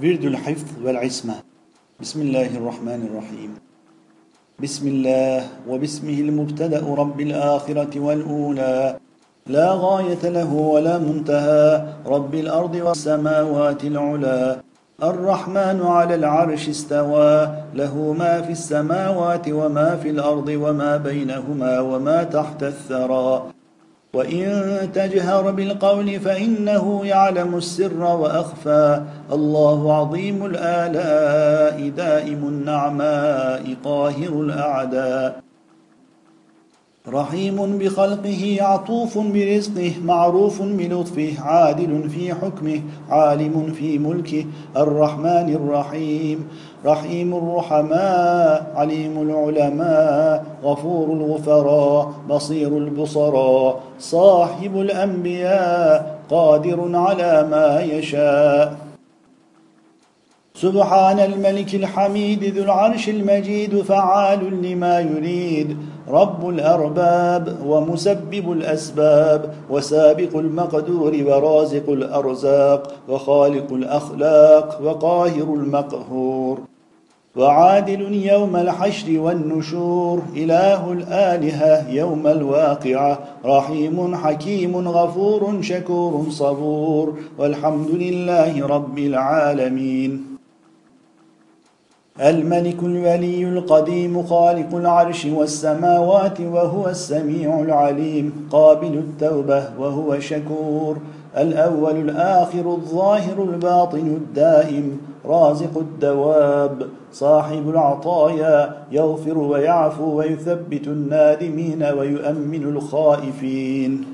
ورد الحفظ والعصمة بسم الله الرحمن الرحيم بسم الله وباسمه المبتدأ رب الآخرة والأولى لا غاية له ولا منتهى رب الأرض والسماوات العلا الرحمن على العرش استوى له ما في السماوات وما في الأرض وما بينهما وما تحت الثرى وإن تجهر بالقول فإنه يعلم السر وأخفى. الله عظيم الآلاء دائم النعماء قاهر الأعداء. رحيم بخلقه عطوف برزقه معروف بلطفه عادل في حكمه عالم في ملكه الرحمن الرحيم رحيم الرحماء عليم العلماء غفور الغفراء بصير البصراء صاحب الأنبياء قادر على ما يشاء. سبحان الملك الحميد ذو العرش المجيد فعال لما يريد. رب الأرباب ومسبب الأسباب وسابق المقدور ورازق الأرزاق وخالق الأخلاق وقاهر المقهور. وعادل يوم الحشر والنشور إله الآلهة يوم الواقعة. رحيم حكيم غفور شكور صبور. والحمد لله رب العالمين. الملك الولي القديم خالق العرش والسماوات وهو السميع العليم قابل التوبة وهو شكور. الأول الآخر الظاهر الباطن الدائم رازق الدواب صاحب العطايا يغفر ويعفو ويثبت النادمين ويؤمن الخائفين.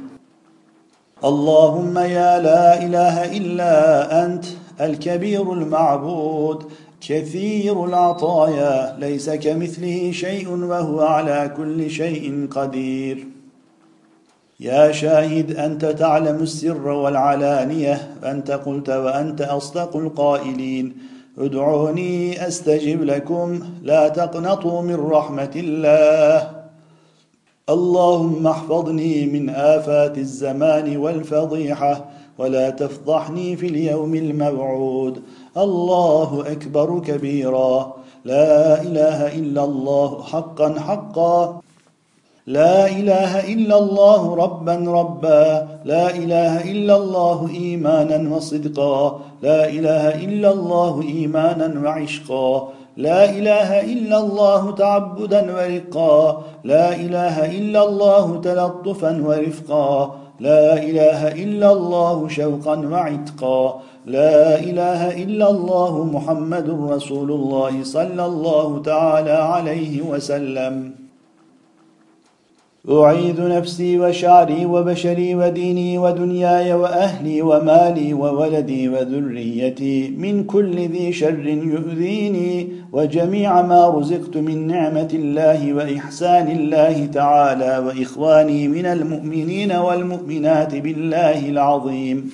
اللهم يا لا إله إلا أنت الكبير المعبود كثير العطايا ليس كمثله شيء وهو على كل شيء قدير. يا شاهد أنت تعلم السر والعلانية أنت قلت وأنت أصدق القائلين. ادعوني أستجب لكم لا تقنطوا من رحمة الله. اللهم احفظني من آفات الزمان والفضيحة ولا تفضحني في اليوم الموعود. الله أكبر كبيرا. لا إله إلا الله حقا حقا. لا إله إلا الله ربا ربا. لا إله إلا الله إيمانا وصدقا. لا إله إلا الله إيمانا وعشقا. لا إله إلا الله تعبدا ورقا. لا إله إلا الله تلطفا ورفقا. لا إله إلا الله شوقا وعتقا. لا إله إلا الله محمد رسول الله صلى الله تعالى عليه وسلم. أعيذ نفسي وشعري وبشري وديني ودنياي وأهلي ومالي وولدي وذريتي من كل ذي شر يؤذيني وجميع ما رزقت من نعمة الله وإحسان الله تعالى وإخواني من المؤمنين والمؤمنات بالله العظيم.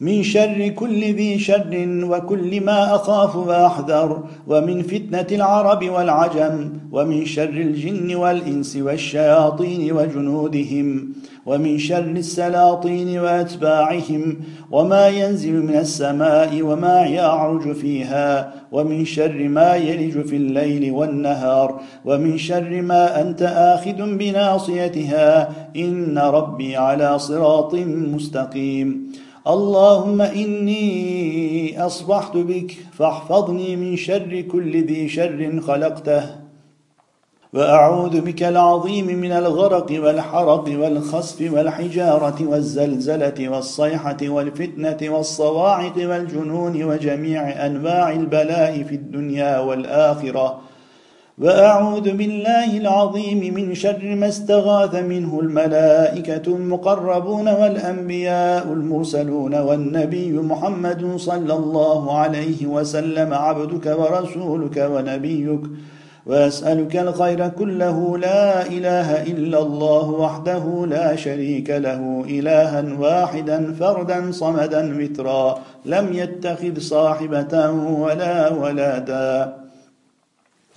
من شر كل ذي شر وكل ما أخاف وأحذر ومن فتنة العرب والعجم ومن شر الجن والإنس والشياطين وجنودهم ومن شر السلاطين وأتباعهم وما ينزل من السماء وما يعرج فيها ومن شر ما يلج في الليل والنهار ومن شر ما أنت آخذ بناصيتها إن ربي على صراط مستقيم. اللهم إني أصبحت بك فاحفظني من شر كل ذي شر خلقته. وأعوذ بك العظيم من الغرق والحرق والخسف والحجارة والزلزلة والصيحة والفتنة والصواعق والجنون وجميع أنواع البلاء في الدنيا والآخرة. وأعوذ بالله العظيم من شر ما استغاث منه الملائكة المقربون والأنبياء المرسلون والنبي محمد صلى الله عليه وسلم عبدك ورسولك ونبيك. وأسألك الخير كله لا إله إلا الله وحده لا شريك له إلها واحدا فردا صمدا وترا. لم يتخذ صاحبة ولا ولدا.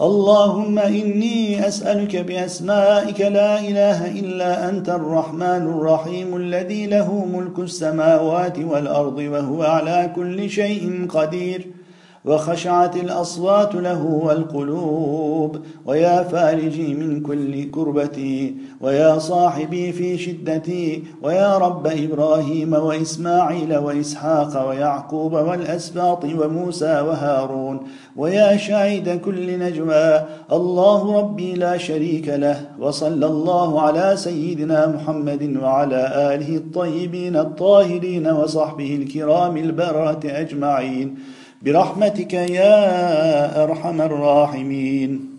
اللهم إني أسألك بأسمائك لا إله إلا أنت الرحمن الرحيم الذي له ملك السماوات والأرض وهو على كل شيء قدير. وخشعت الأصوات له والقلوب ويا فارجي من كل كربتي ويا صاحبي في شدتي ويا رب إبراهيم وإسماعيل وإسحاق ويعقوب والأسباط وموسى وهارون ويا شاهد كل نجوى. الله ربي لا شريك له وصلى الله على سيدنا محمد وعلى آله الطيبين الطاهرين وصحبه الكرام البررة أجمعين. برحمتك يا أرحم الراحمين.